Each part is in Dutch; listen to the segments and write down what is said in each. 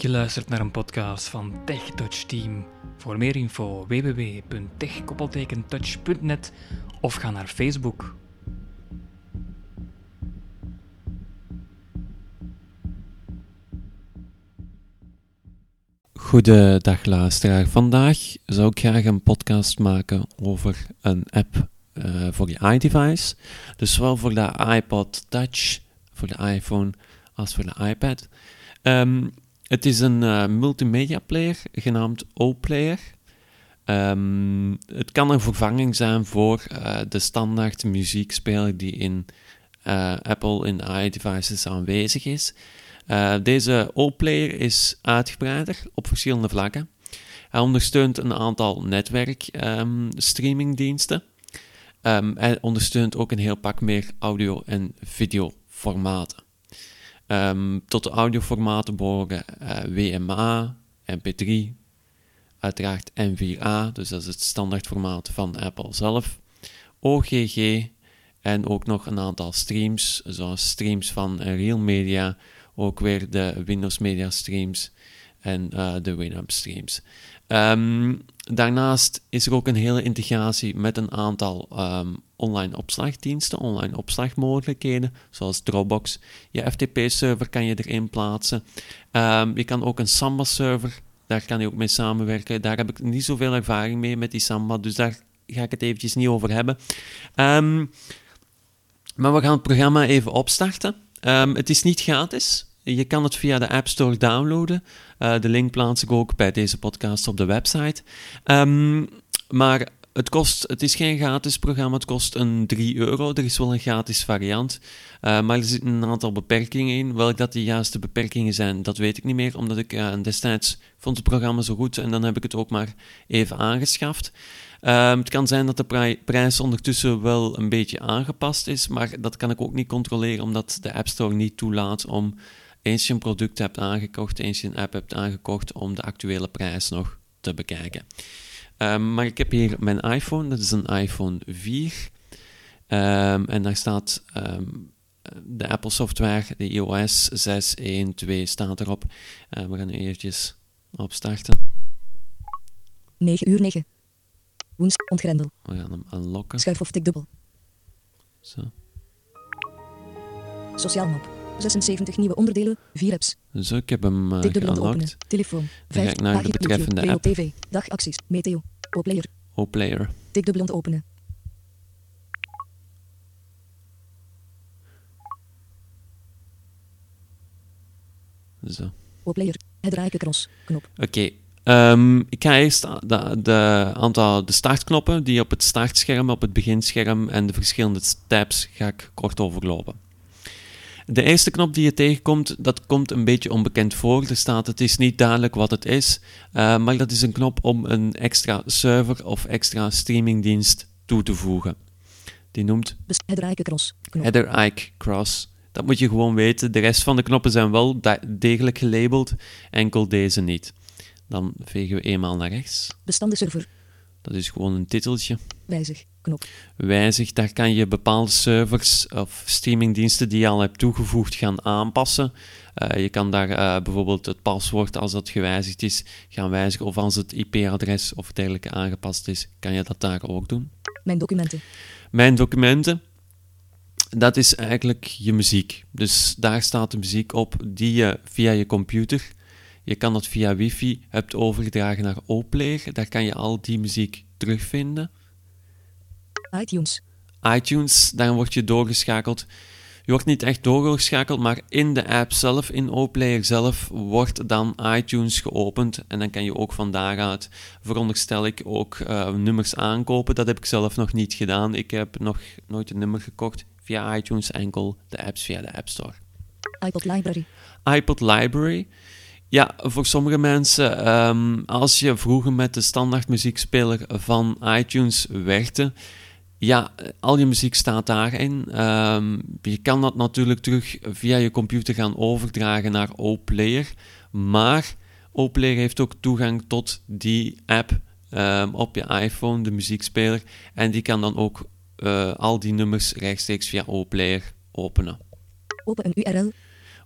Je luistert naar een podcast van Tech Touch Team. Voor meer info www.tech-touch.net of ga naar Facebook. Goedendag luisteraar. Vandaag zou ik graag een podcast maken over een app uh, voor je iDevice. Dus zowel voor de iPod Touch, voor de iPhone als voor de iPad. Um, het is een uh, multimedia player genaamd O-Player. Um, het kan een vervanging zijn voor uh, de standaard muziekspeler die in uh, Apple in iDevices aanwezig is. deze O-Player is uitgebreider op verschillende vlakken. Hij ondersteunt een aantal netwerkstreamingdiensten. Um, um, hij ondersteunt ook een heel pak meer audio- en videoformaten. Um, tot de audioformaten behoren uh, WMA, MP3, uiteraard N4A, dus dat is het standaardformaat van Apple zelf, OGG en ook nog een aantal streams, zoals streams van Real Media, ook weer de Windows Media streams en uh, de Winamp streams. Um, daarnaast is er ook een hele integratie met een aantal um, online opslagdiensten, online opslagmogelijkheden, zoals Dropbox. Je FTP-server kan je erin plaatsen. Um, je kan ook een Samba-server, daar kan je ook mee samenwerken. Daar heb ik niet zoveel ervaring mee met die Samba, dus daar ga ik het eventjes niet over hebben. maar we gaan het programma even opstarten. het is niet gratis. Je kan het via de App Store downloaden. Uh, de link plaats ik ook bij deze podcast op de website. Um, maar het, kost, het is geen gratis programma, het kost een 3 euro. Er is wel een gratis variant, uh, maar er zitten een aantal beperkingen in. Welk dat de juiste beperkingen zijn, dat weet ik niet meer, omdat ik uh, destijds vond het programma zo goed en dan heb ik het ook maar even aangeschaft. Uh, het kan zijn dat de prijs ondertussen wel een beetje aangepast is, maar dat kan ik ook niet controleren, omdat de App Store niet toelaat om eens je een product hebt aangekocht, eens je een app hebt aangekocht, om de actuele prijs nog te bekijken. Um, maar ik heb hier mijn iPhone, dat is een iPhone 4. Um, en daar staat um, de Apple software, de iOS 6.1.2 staat erop. Uh, we gaan nu eventjes opstarten. 9 uur 9. Woensdag ontgrendel. We gaan hem unlocken. Schuif of tik dubbel. Zo. Sociaal map. 76 nieuwe onderdelen, 4 apps. Zo, ik heb hem uh, openen. Telefoon. Dan ga ik naar de betreffende app. TV. Dagacties. Meteo. O-player. O-player. Tik dubbel openen. Zo. O-player. Het rijkenkros. Knop. Oké. Okay. Um, ik ga eerst de, de, aantal, de startknoppen die op het startscherm, op het beginscherm en de verschillende tabs ga ik kort overlopen. De eerste knop die je tegenkomt, dat komt een beetje onbekend voor. Er staat, het is niet duidelijk wat het is, uh, maar dat is een knop om een extra server of extra streamingdienst toe te voegen. Die noemt Header Ike Cross. Header Ike Cross. Dat moet je gewoon weten. De rest van de knoppen zijn wel degelijk gelabeld, enkel deze niet. Dan vegen we eenmaal naar rechts. Bestandenserver. Dat is gewoon een titeltje. Wijzig knop. Wijzig, daar kan je bepaalde servers of streamingdiensten die je al hebt toegevoegd gaan aanpassen. Uh, je kan daar uh, bijvoorbeeld het paswoord, als dat gewijzigd is, gaan wijzigen. Of als het IP-adres of dergelijke aangepast is, kan je dat daar ook doen. Mijn documenten. Mijn documenten. Dat is eigenlijk je muziek. Dus daar staat de muziek op die je via je computer je kan dat via wifi hebt overgedragen naar OPlayer. Daar kan je al die muziek terugvinden iTunes. iTunes, daar word je doorgeschakeld. Je wordt niet echt doorgeschakeld, maar in de app zelf, in OPlayer zelf, wordt dan iTunes geopend. En dan kan je ook van daaruit, veronderstel ik, ook uh, nummers aankopen. Dat heb ik zelf nog niet gedaan. Ik heb nog nooit een nummer gekocht via iTunes, enkel de apps via de App Store. iPod Library. iPod Library. Ja, voor sommige mensen, um, als je vroeger met de standaard muziekspeler van iTunes werkte, ja, al je muziek staat daarin. Um, je kan dat natuurlijk terug via je computer gaan overdragen naar OPlayer. Maar OPlayer heeft ook toegang tot die app um, op je iPhone, de muziekspeler. En die kan dan ook uh, al die nummers rechtstreeks via OPlayer openen. Open een URL.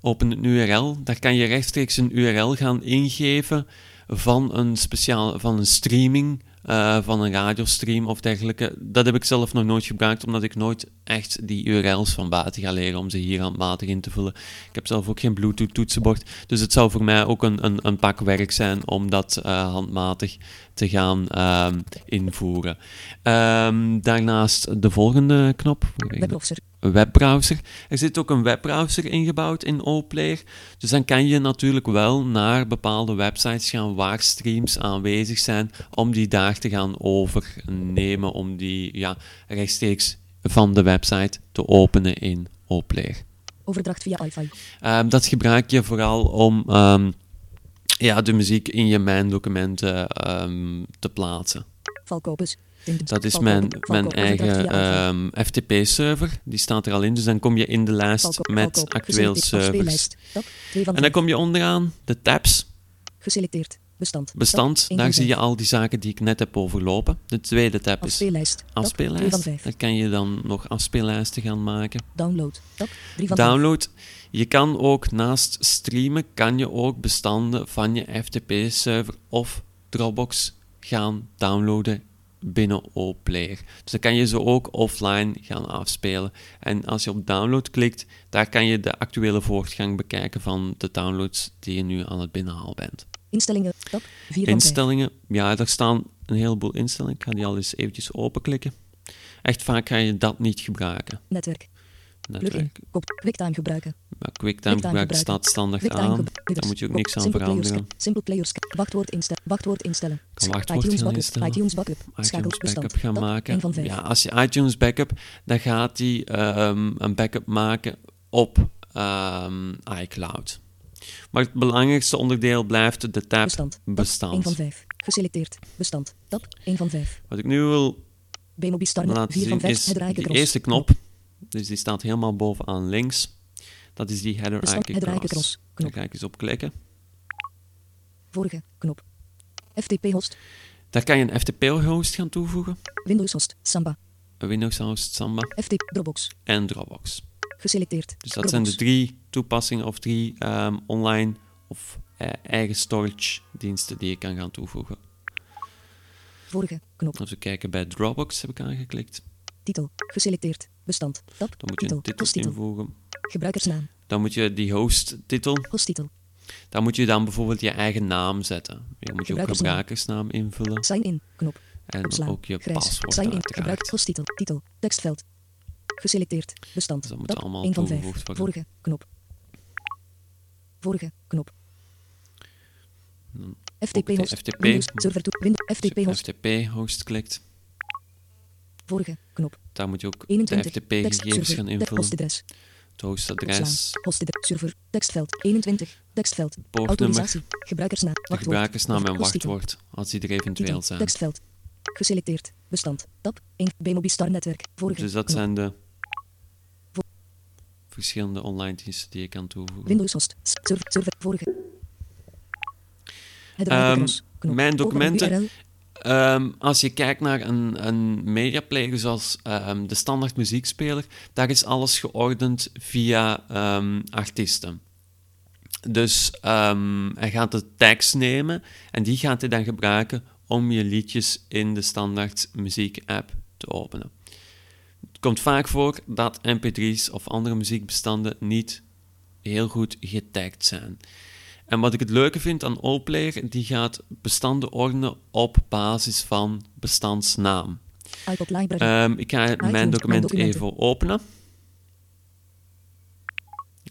Open een URL. Daar kan je rechtstreeks een URL gaan ingeven van een speciaal, van een streaming, eh, van een radiostream of dergelijke. Dat heb ik zelf nog nooit gebruikt, omdat ik nooit echt die URL's van buiten ga leren om ze hier handmatig in te vullen. Ik heb zelf ook geen Bluetooth toetsenbord, dus het zou voor mij ook een, een, een pak werk zijn om dat eh, handmatig te gaan ehm, invoeren. Ehm, daarnaast de volgende knop. Webbrowser. Webbrowser. Er zit ook een webbrowser ingebouwd in OPlayer. Dus dan kan je natuurlijk wel naar bepaalde websites gaan waar streams aanwezig zijn, om die daar te gaan overnemen, om die ja, rechtstreeks van de website te openen in OPlayer. Overdracht via wifi. Ehm, dat gebruik je vooral om ehm, ja, de muziek in je mijn-documenten ehm, te plaatsen. Valkopus. Tint- Dat is mijn, eigen ehm, FTP-server. Die staat er al in, dus dan kom je in de lijst met actueel servers. Afspeellijst. Tab. 2 van En dan 5. kom je onderaan de tabs. Geselecteerd. Bestand. Bestand, daar zie je al die zaken die ik net heb overlopen. De tweede tab is Afspeellijst. Tab. 2 van afspeellijst. 5. Daar kan je dan nog afspeellijsten gaan maken. Download. Tab. 3 van 5. Download. Je kan ook naast streamen, kan je ook bestanden van je FTP-server of Dropbox gaan downloaden binnen OPlayer. Dus dan kan je ze ook offline gaan afspelen. En als je op download klikt, daar kan je de actuele voortgang bekijken van de downloads die je nu aan het binnenhalen bent. Instellingen. Tab. 4 van 5. Instellingen, ja, daar staan een heleboel instellingen. Ik ga die al eens eventjes openklikken. Echt vaak ga je dat niet gebruiken. Netwerk. Netwerk. QuickTime gebruiken. Maar QuickTime QuickTime gebruik gebruiken. staat standaard QuickTime aan. Daar moet je ook niks aan veranderen. Simple players. Wachtwoord instellen. Wachtwoord instellen. Kan wachtwoord iTunes backup. instellen. iTunes backup. ITunes backup gaan Tab. maken. 1 van 5. Ja, als je iTunes backup, dan gaat hij ehm, een backup maken op ehm, iCloud. Maar het belangrijkste onderdeel blijft de tab Bestand. Bestand. 1 van 5. Geselecteerd. Bestand. Tab. 1 van 5. Wat ik nu wil Bmobi Starnet. laten 4 van zien 5. is die eerste knop. Dus die staat helemaal bovenaan links. Dat is die header icon Header cross. Daar ga ik eens op klikken. Vorige. Knop. FTP host. Daar kan je een FTP-host gaan toevoegen. Windows host. Samba. Windows host, Samba FTP Dropbox. en Dropbox. Geselecteerd. Dus dat zijn de drie toepassingen of drie ehm, online of eh, eigen storage diensten die je kan gaan toevoegen. Vorige. Knop. Als we kijken bij Dropbox heb ik aangeklikt. Titel. Geselecteerd. Bestand. Tab. Dan moet je Titel. een titel invoegen. Gebruikersnaam. Dan moet je die host-titel, Hosttitel. daar moet je dan bijvoorbeeld je eigen naam zetten. Je moet je ook Gebruikersnaam. invullen Sign in. Knop. en Opslaan. ook je Grijs. paswoord Sign in. Gebruik. Hosttitel. Titel. Tekstveld. Geselecteerd. Bestand. Dus dat moet Tab. allemaal 1 van 5. toegevoegd worden. Vorige. Knop. Vorige. Knop. Dan FTP host. FTP. Windows server. Windows Als FTP host. Klikt, Vorige. Knop. daar moet je ook 21. de. FTP-gegevens gaan invullen. Hostadres. Het hostadres. Hostadres. Server. Tekstveld. 21. Tekstveld. Autorisatie. Gebruikersnaam. de Wachtwoord. gebruikersnaam en wachtwoord, als die er eventueel zijn. Tekstveld. Geselecteerd. Bestand. Tab. 1. Bmobi Star netwerk. Vorige. Dus dat knop. zijn de verschillende online diensten die je kan toevoegen. Windows host. Server. server. Vorige. Knop. mijn documenten- Ehm, als je kijkt naar een, een mediaplayer zoals ehm, de standaard muziekspeler, daar is alles geordend via ehm, artiesten. Dus hij gaat de tags nemen en die gaat hij dan gebruiken om je liedjes in de standaard muziek-app te openen. Het komt vaak voor dat mp3's of andere muziekbestanden niet heel goed getagd zijn. En wat ik het leuke vind aan OPlayer, die gaat bestanden ordenen op basis van bestandsnaam. library. Ehm, ik ga mijn mijn document even openen.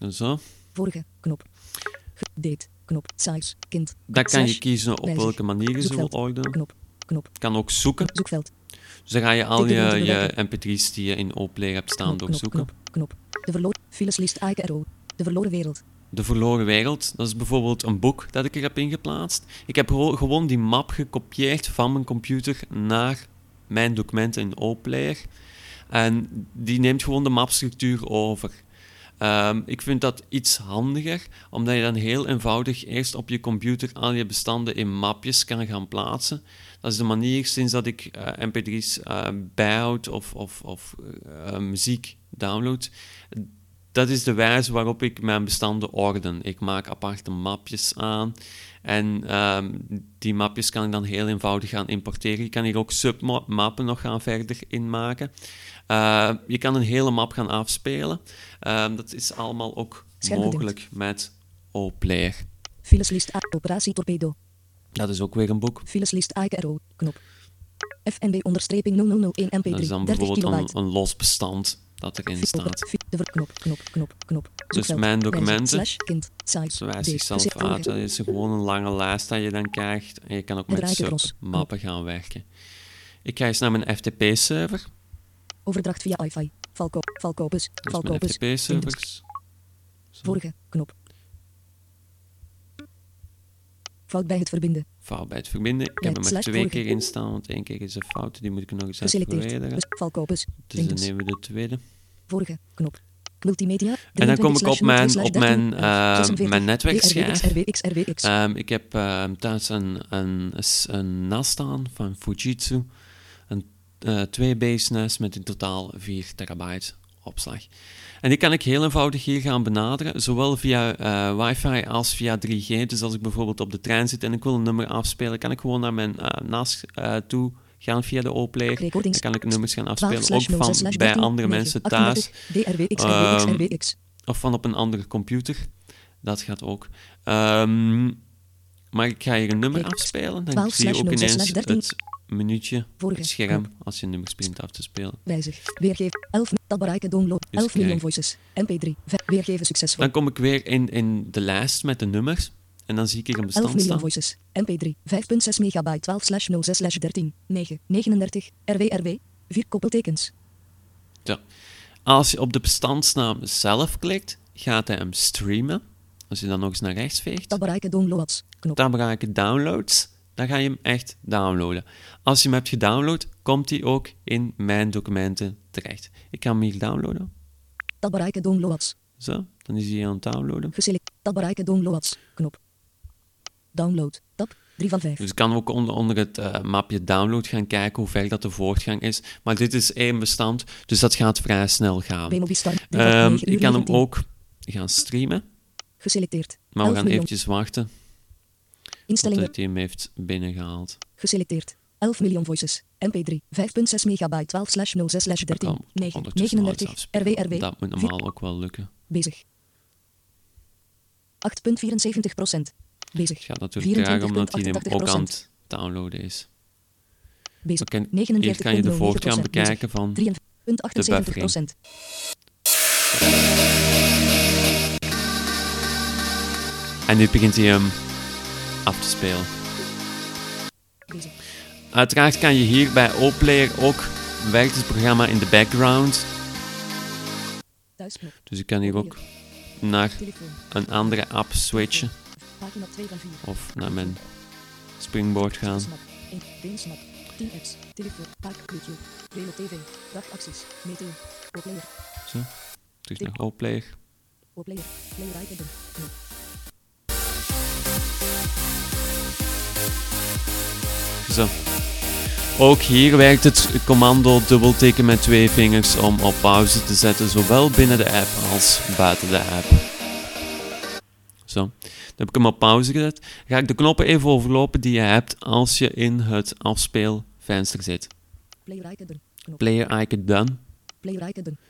Zo. Vorige. Knop. Date. Knop. Size. Kind. Dan kan je kiezen op welke manier je ze wil ordenen. Knop. Knop. kan ook zoeken. Zoekveld. Dus dan ga je al je, je bewerken. mp3's die je in OPlayer hebt staan doorzoeken. Knop. Knop. De verloren. IKRO. De verloren wereld. De Verloren Wereld, dat is bijvoorbeeld een boek dat ik er heb ingeplaatst. Ik heb gewo- gewoon die map gekopieerd van mijn computer naar mijn documenten in OPlayer. En die neemt gewoon de mapstructuur over. Ehm, ik vind dat iets handiger, omdat je dan heel eenvoudig eerst op je computer al je bestanden in mapjes kan gaan plaatsen. Dat is de manier sinds dat ik eh, mp3's eh, bijhoud of, of, of eh, muziek download, dat is de wijze waarop ik mijn bestanden orden. Ik maak aparte mapjes aan. En ehm, die mapjes kan ik dan heel eenvoudig gaan importeren. Je kan hier ook submappen nog gaan verder inmaken. Uh, je kan een hele map gaan afspelen. Ehm, dat is allemaal ook mogelijk met O-Player. Fileslist operatie torpedo. Dat is ook weer een boek. Fileslist AKRO, knop. FNB onderstreping 0001 MP3. Dat is dan bijvoorbeeld een, een, los bestand dat erin staat. De knop, knop, knop, knop. Dus mijn documenten, wijst zichzelf uit. Dat is gewoon een lange lijst dat je dan krijgt. En je kan ook met submappen gaan werken. Ik ga eens naar mijn FTP-server. Overdracht via wifi. Valko, Valkopus, dus Valkopus. FTP-servers. Vorige, knop. Fout bij het verbinden. Fout bij het verbinden. Ik heb hem maar twee keer in staan, want één keer is een fout. Die moet ik nog eens verwijderen. Valkopus. Dus dan nemen we de tweede. Vorige, knop. Multimedia. En dan kom ik op mijn, op mijn, uh, mijn netwerkschijf. Um, ik heb uh, thuis een, een, een NAS staan van Fujitsu. Een uh, twee base NAS met in totaal 4 terabyte opslag. En die kan ik heel eenvoudig hier gaan benaderen, zowel via uh, wifi als via 3G. Dus als ik bijvoorbeeld op de trein zit en ik wil een nummer afspelen, kan ik gewoon naar mijn uh, NAS uh, toe gaan via de O-player. Dan kan ik nummers gaan afspelen, ook van bij andere mensen thuis. Um, of van op een andere computer. Dat gaat ook. Um, maar ik ga hier een nummer afspelen. Dan zie je ook ineens het minuutje Vorige. scherm als je nummers begint af te spelen. Wijzig. Weergeven. 11. Tabbereiken download. 11 miljoen voices. MP3. Weergeven succesvol. Dan kom ik weer in, in de lijst met de nummers. En dan zie ik hier een bestand 11 miljoen voices. MP3. 5.6 megabyte 12 slash 06 slash 13. 9. 39. RWRW. 4 koppeltekens. Zo. Als je op de bestandsnaam zelf klikt, gaat hij hem streamen. Als je dan nog eens naar rechts veegt. Tabbereiken downloads. Knop. Downloads dan ga je hem echt downloaden. Als je hem hebt gedownload, komt hij ook in mijn documenten terecht. Ik ga hem hier downloaden. Tab bereiken downloads. Zo, dan is hij aan het downloaden. Geselecteerd. Tab bereiken downloads. Knop. Download. Tab 3 van 5. Dus ik kan ook onder, onder het uh, mapje download gaan kijken hoe ver dat de voortgang is. Maar dit is één bestand, dus dat gaat vrij snel gaan. Um, ik kan hem ook gaan streamen. Geselecteerd. Maar we gaan eventjes wachten. Instellingen. Dat hij hem heeft binnengehaald. Geselecteerd. 11 miljoen voices. MP3. 5.6 megabyte 12 slash 06 slash 13. 9. 39. RWRW. Dat moet normaal ook wel lukken. Bezig. 8.74 procent. Bezig. Het gaat natuurlijk graag omdat hij hem ook aan het downloaden is. Bezig. Kan, hier kan je de voortgang bekijken van 3.78 procent. En nu begint hij hem af te spelen. Uiteraard kan je hier bij O-Player ook werkt het programma in de background. Dus ik kan hier ook naar een andere app switchen. Of naar mijn springboard gaan. Zo, terug naar O-Player. Zo. Ook hier werkt het commando dubbeltikken met twee vingers om op pauze te zetten, zowel binnen de app als buiten de app. Zo, dan heb ik hem op pauze gezet. Ga ik de knoppen even overlopen die je hebt als je in het afspeelvenster zit. Player icon done.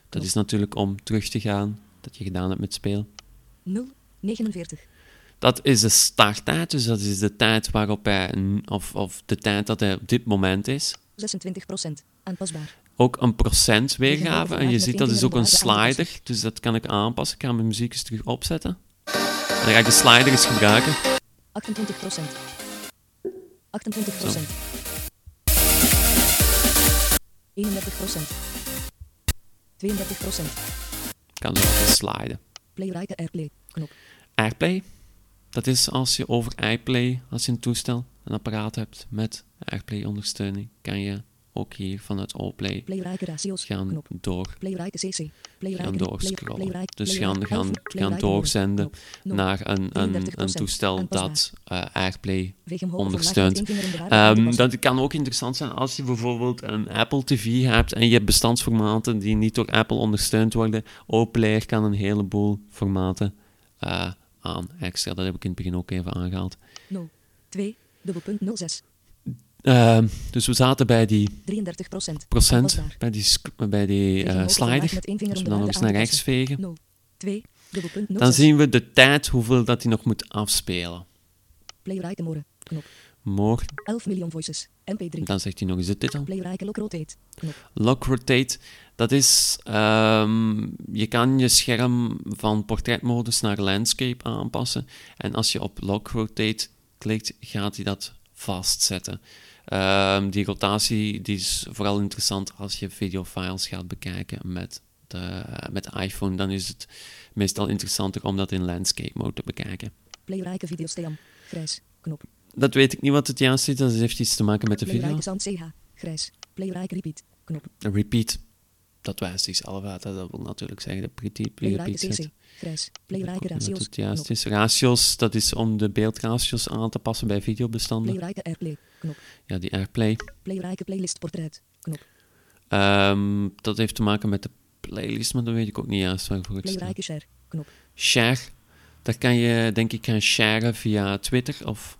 Dat is natuurlijk om terug te gaan dat je gedaan hebt met speel. 0, 49. Dat is de starttijd, dus dat is de tijd waarop hij, of, of de tijd dat hij op dit moment is. 26% aanpasbaar. Ook een procent weergave. En je ziet dat is ook een slider, dus dat kan ik aanpassen. Ik ga mijn muziek eens terug opzetten. En dan ga ik de slider eens gebruiken. 28%. 28%. 31%. 32%. Kan zo even sliden. Play Airplay knop. Airplay. Dat is als je over iPlay, als je een toestel, een apparaat hebt met AirPlay-ondersteuning, kan je ook hier vanuit Allplay gaan door. Gaan doorscrollen. Dus gaan, gaan, gaan doorzenden naar een, een, een 33% toestel dat eh, Airplay ondersteunt. Ehm, dat kan ook interessant zijn als je bijvoorbeeld een Apple TV hebt en je hebt bestandsformaten die niet door Apple ondersteund worden. OPlayer kan een heleboel formaten eh, aan extra. Dat heb ik in het begin ook even aangehaald. 0, 2, dubbelpunt 06, Ehm, dus we zaten bij die 33 procent. procent, bij die, bij die omlaag slider. Als om we dan nog eens naar rechts vegen, 0, 2, dubbelpunt 06. dan zien we de tijd hoeveel dat hij nog moet afspelen. Playrijke moren. Knop. More, 11 miljoen voices. MP3. dan zegt hij nog eens de titel. Playrijke lock rotate. Lock rotate, dat is, ehm, je kan je scherm van portretmodus naar landscape aanpassen. En als je op lock rotate klikt, gaat hij dat vastzetten. Ehm, die rotatie die is vooral interessant als je videofiles gaat bekijken met de, met de iPhone. Dan is het meestal interessanter om dat in landscape mode te bekijken. Playrijke videosteam. Grijs. Knop. Dat weet ik niet wat het juist is, dat heeft iets te maken met de video. CH. Grijs. Playrijke repeat. Knop. Repeat, dat wijst uit. hè. Dat wil natuurlijk zeggen dat repeat, repeat. CC. Grijs. Playrijke Dat ratio's. het juist is. Ratio's, dat is om de beeldratio's aan te passen bij videobestanden. Playrijke airplay. Knop. Ja, die Airplay. Playrijke playlist portret. Knop. Ehm, dat heeft te maken met de playlist, maar dat weet ik ook niet juist waarvoor het staat. Playrijke share. Knop. Share, daar kan je denk ik gaan sharen via Twitter of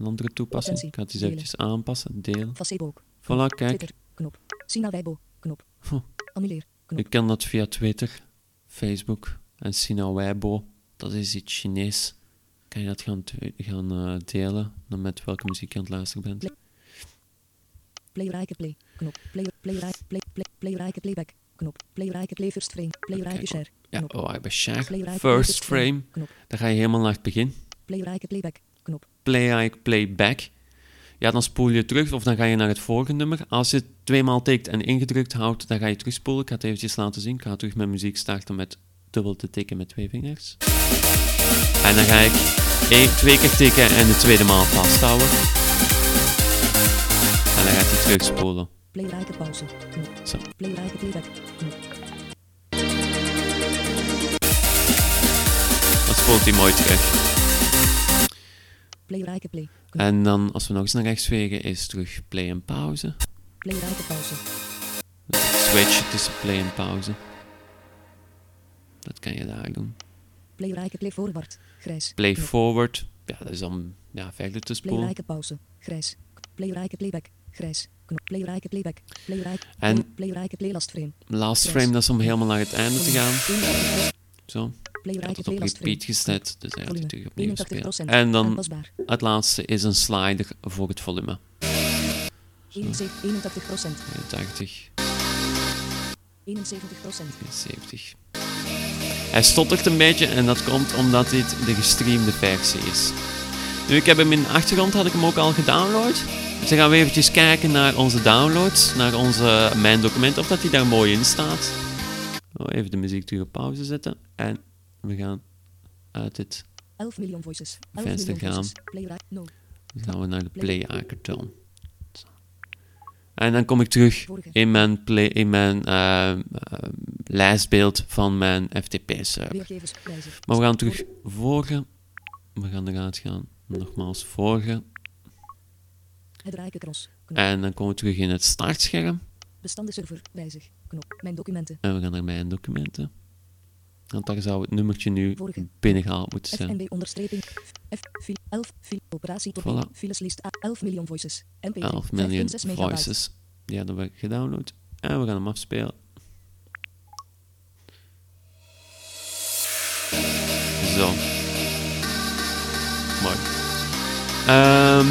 een andere toepassing. Attentie, Ik ga het eens delen. eventjes aanpassen. Deel. Facebook. Voilà, kijk. Twitter. Knop. Sina Weibo. Knop. Huh. Annuleer. Knop. Je kan dat via Twitter, Facebook en Sina Weibo. Dat is iets Chinees. Kan je dat gaan, gaan eh, delen dan met welke muziek je aan het luisteren bent. Play. Playrijke play. Knop. Play, playrijke play, play, playrijke playback. Knop. Playrijke play first frame. Playrijke Kijk, share. Ja, oh, bij share. Playrijke play First frame. Knop. Dan ga je helemaal naar het begin. Playrijke playback. Knop. Play playback. Ja, dan spoel je terug of dan ga je naar het volgende nummer. Als je het tweemaal tikt en ingedrukt houdt, dan ga je terugspoelen. Ik ga het eventjes laten zien. Ik ga terug met muziek starten met dubbel te tikken met twee vingers. En dan ga ik één, twee keer tikken en de tweede maal vasthouden. En dan gaat hij terugspoelen. Playrijke pauze. Knop. Zo. Playrijke playback. Knop. Dan spoelt hij mooi terug. Play. Knop. En dan, als we nog eens naar rechts vegen, is terug play en pauze. Playrijke pauze. Dus het switchen tussen play en pauze. Dat kan je daar doen. Playrijke play forward. Grijs. Play Knop. forward. Ja, dat is om ja, verder te spoelen. Playrijke pauze. Grijs. Playrijke playback. Grijs. Knop. Playrijke playback. Playrijke. En- play- Playrijke playlast frame. Last frame, dat is om helemaal naar het einde te gaan. Zo. Het op repeat gezet, dus hij het terug opnieuw 81 spelen. En dan het laatste is een slider voor het volume. 71 81 procent. 80, 71 procent. 70. Hij stottert een beetje en dat komt omdat dit de gestreamde versie is. Nu, ik heb hem in de achtergrond, had ik hem ook al gedownload. Dus dan gaan we eventjes kijken naar onze downloads, naar onze mijn document, of dat die daar mooi in staat. Oh, even de muziek terug op pauze zetten. En we gaan uit dit, 11 miljoen voices. 11 Venster miljoen gaan. voices. Playrijke 0. dan gaan we naar de play-icon. En dan kom ik terug in mijn, play, in mijn eh, eh, lijstbeeld van mijn FTP-server. Maar we gaan terug vorige. We gaan eruit gaan. Nogmaals vorige. En dan komen we terug in het startscherm. Bestanden server. Wijzig. Knop. Mijn documenten. En we gaan naar mijn documenten. Want daar zou het nummertje nu Vorige. binnengehaald moeten zijn. FNB onderstreping. F. Fil. 11. Fil. Operatie Voilà. Fileslist A. 11 miljoen voices. MP3. 11 miljoen 5,6 megabyte. voices. Die hadden we gedownload. En we gaan hem afspelen. Zo. Mooi. Ehm,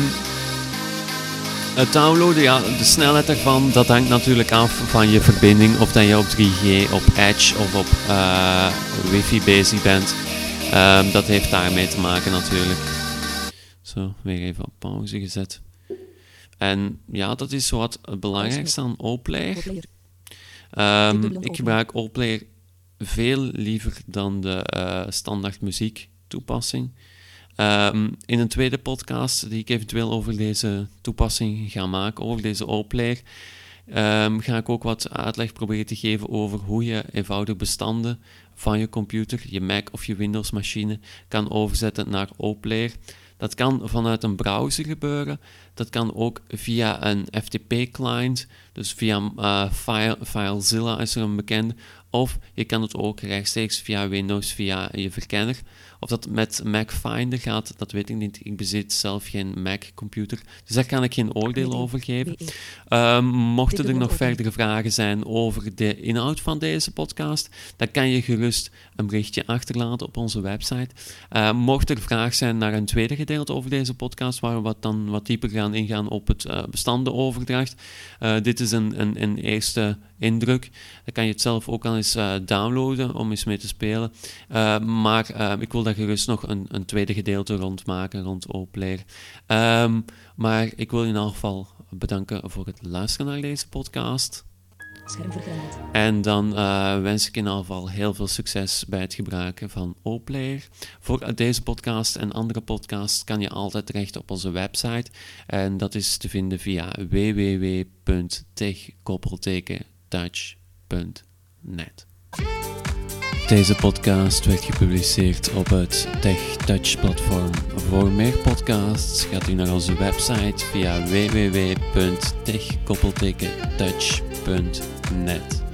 het downloaden, ja, de snelheid daarvan, dat hangt natuurlijk af van je verbinding. Of dat je op 3G, op Edge of op eh, wifi bezig bent. Ehm, dat heeft daarmee te maken natuurlijk. Zo, weer even op pauze gezet. En ja, dat is wat het belangrijkste aan Allplayer. Player. Ehm, ik gebruik Allplayer veel liever dan de eh, standaard muziek toepassing. Ehm, in een tweede podcast die ik eventueel over deze toepassing ga maken, over deze Allplayer, ehm, ga ik ook wat uitleg proberen te geven over hoe je eenvoudig bestanden van je computer, je Mac of je Windows machine, kan overzetten naar OPlayer. Dat kan vanuit een browser gebeuren. Dat kan ook via een FTP-client, dus via uh, File, FileZilla is er een bekende. Of je kan het ook rechtstreeks via Windows, via je verkenner. Of dat met Mac Finder gaat, dat weet ik niet. Ik bezit zelf geen Mac-computer, dus daar kan ik geen oordeel over geven. Um, mochten er nog verdere vragen zijn over de inhoud van deze podcast, dan kan je gerust een berichtje achterlaten op onze website. Uh, mocht er vraag zijn naar een tweede gedeelte over deze podcast, waar we wat dan wat dieper gaan ingaan op het uh, bestandenoverdracht. Uh, dit is een, een, een eerste indruk. Dan kan je het zelf ook al eens uh, downloaden om eens mee te spelen. Uh, maar uh, ik wil daar gerust nog een, een tweede gedeelte rond maken, rond Oplayer. Um, maar ik wil in elk geval bedanken voor het luisteren naar deze podcast. En dan uh, wens ik in ieder geval heel veel succes bij het gebruiken van Oplayer. Voor deze podcast en andere podcasts kan je altijd terecht op onze website. En dat is te vinden via www.tech-touch.net. Deze podcast werd gepubliceerd op het TechTouch platform. Voor meer podcasts gaat u naar onze website via www.tech-touch.net.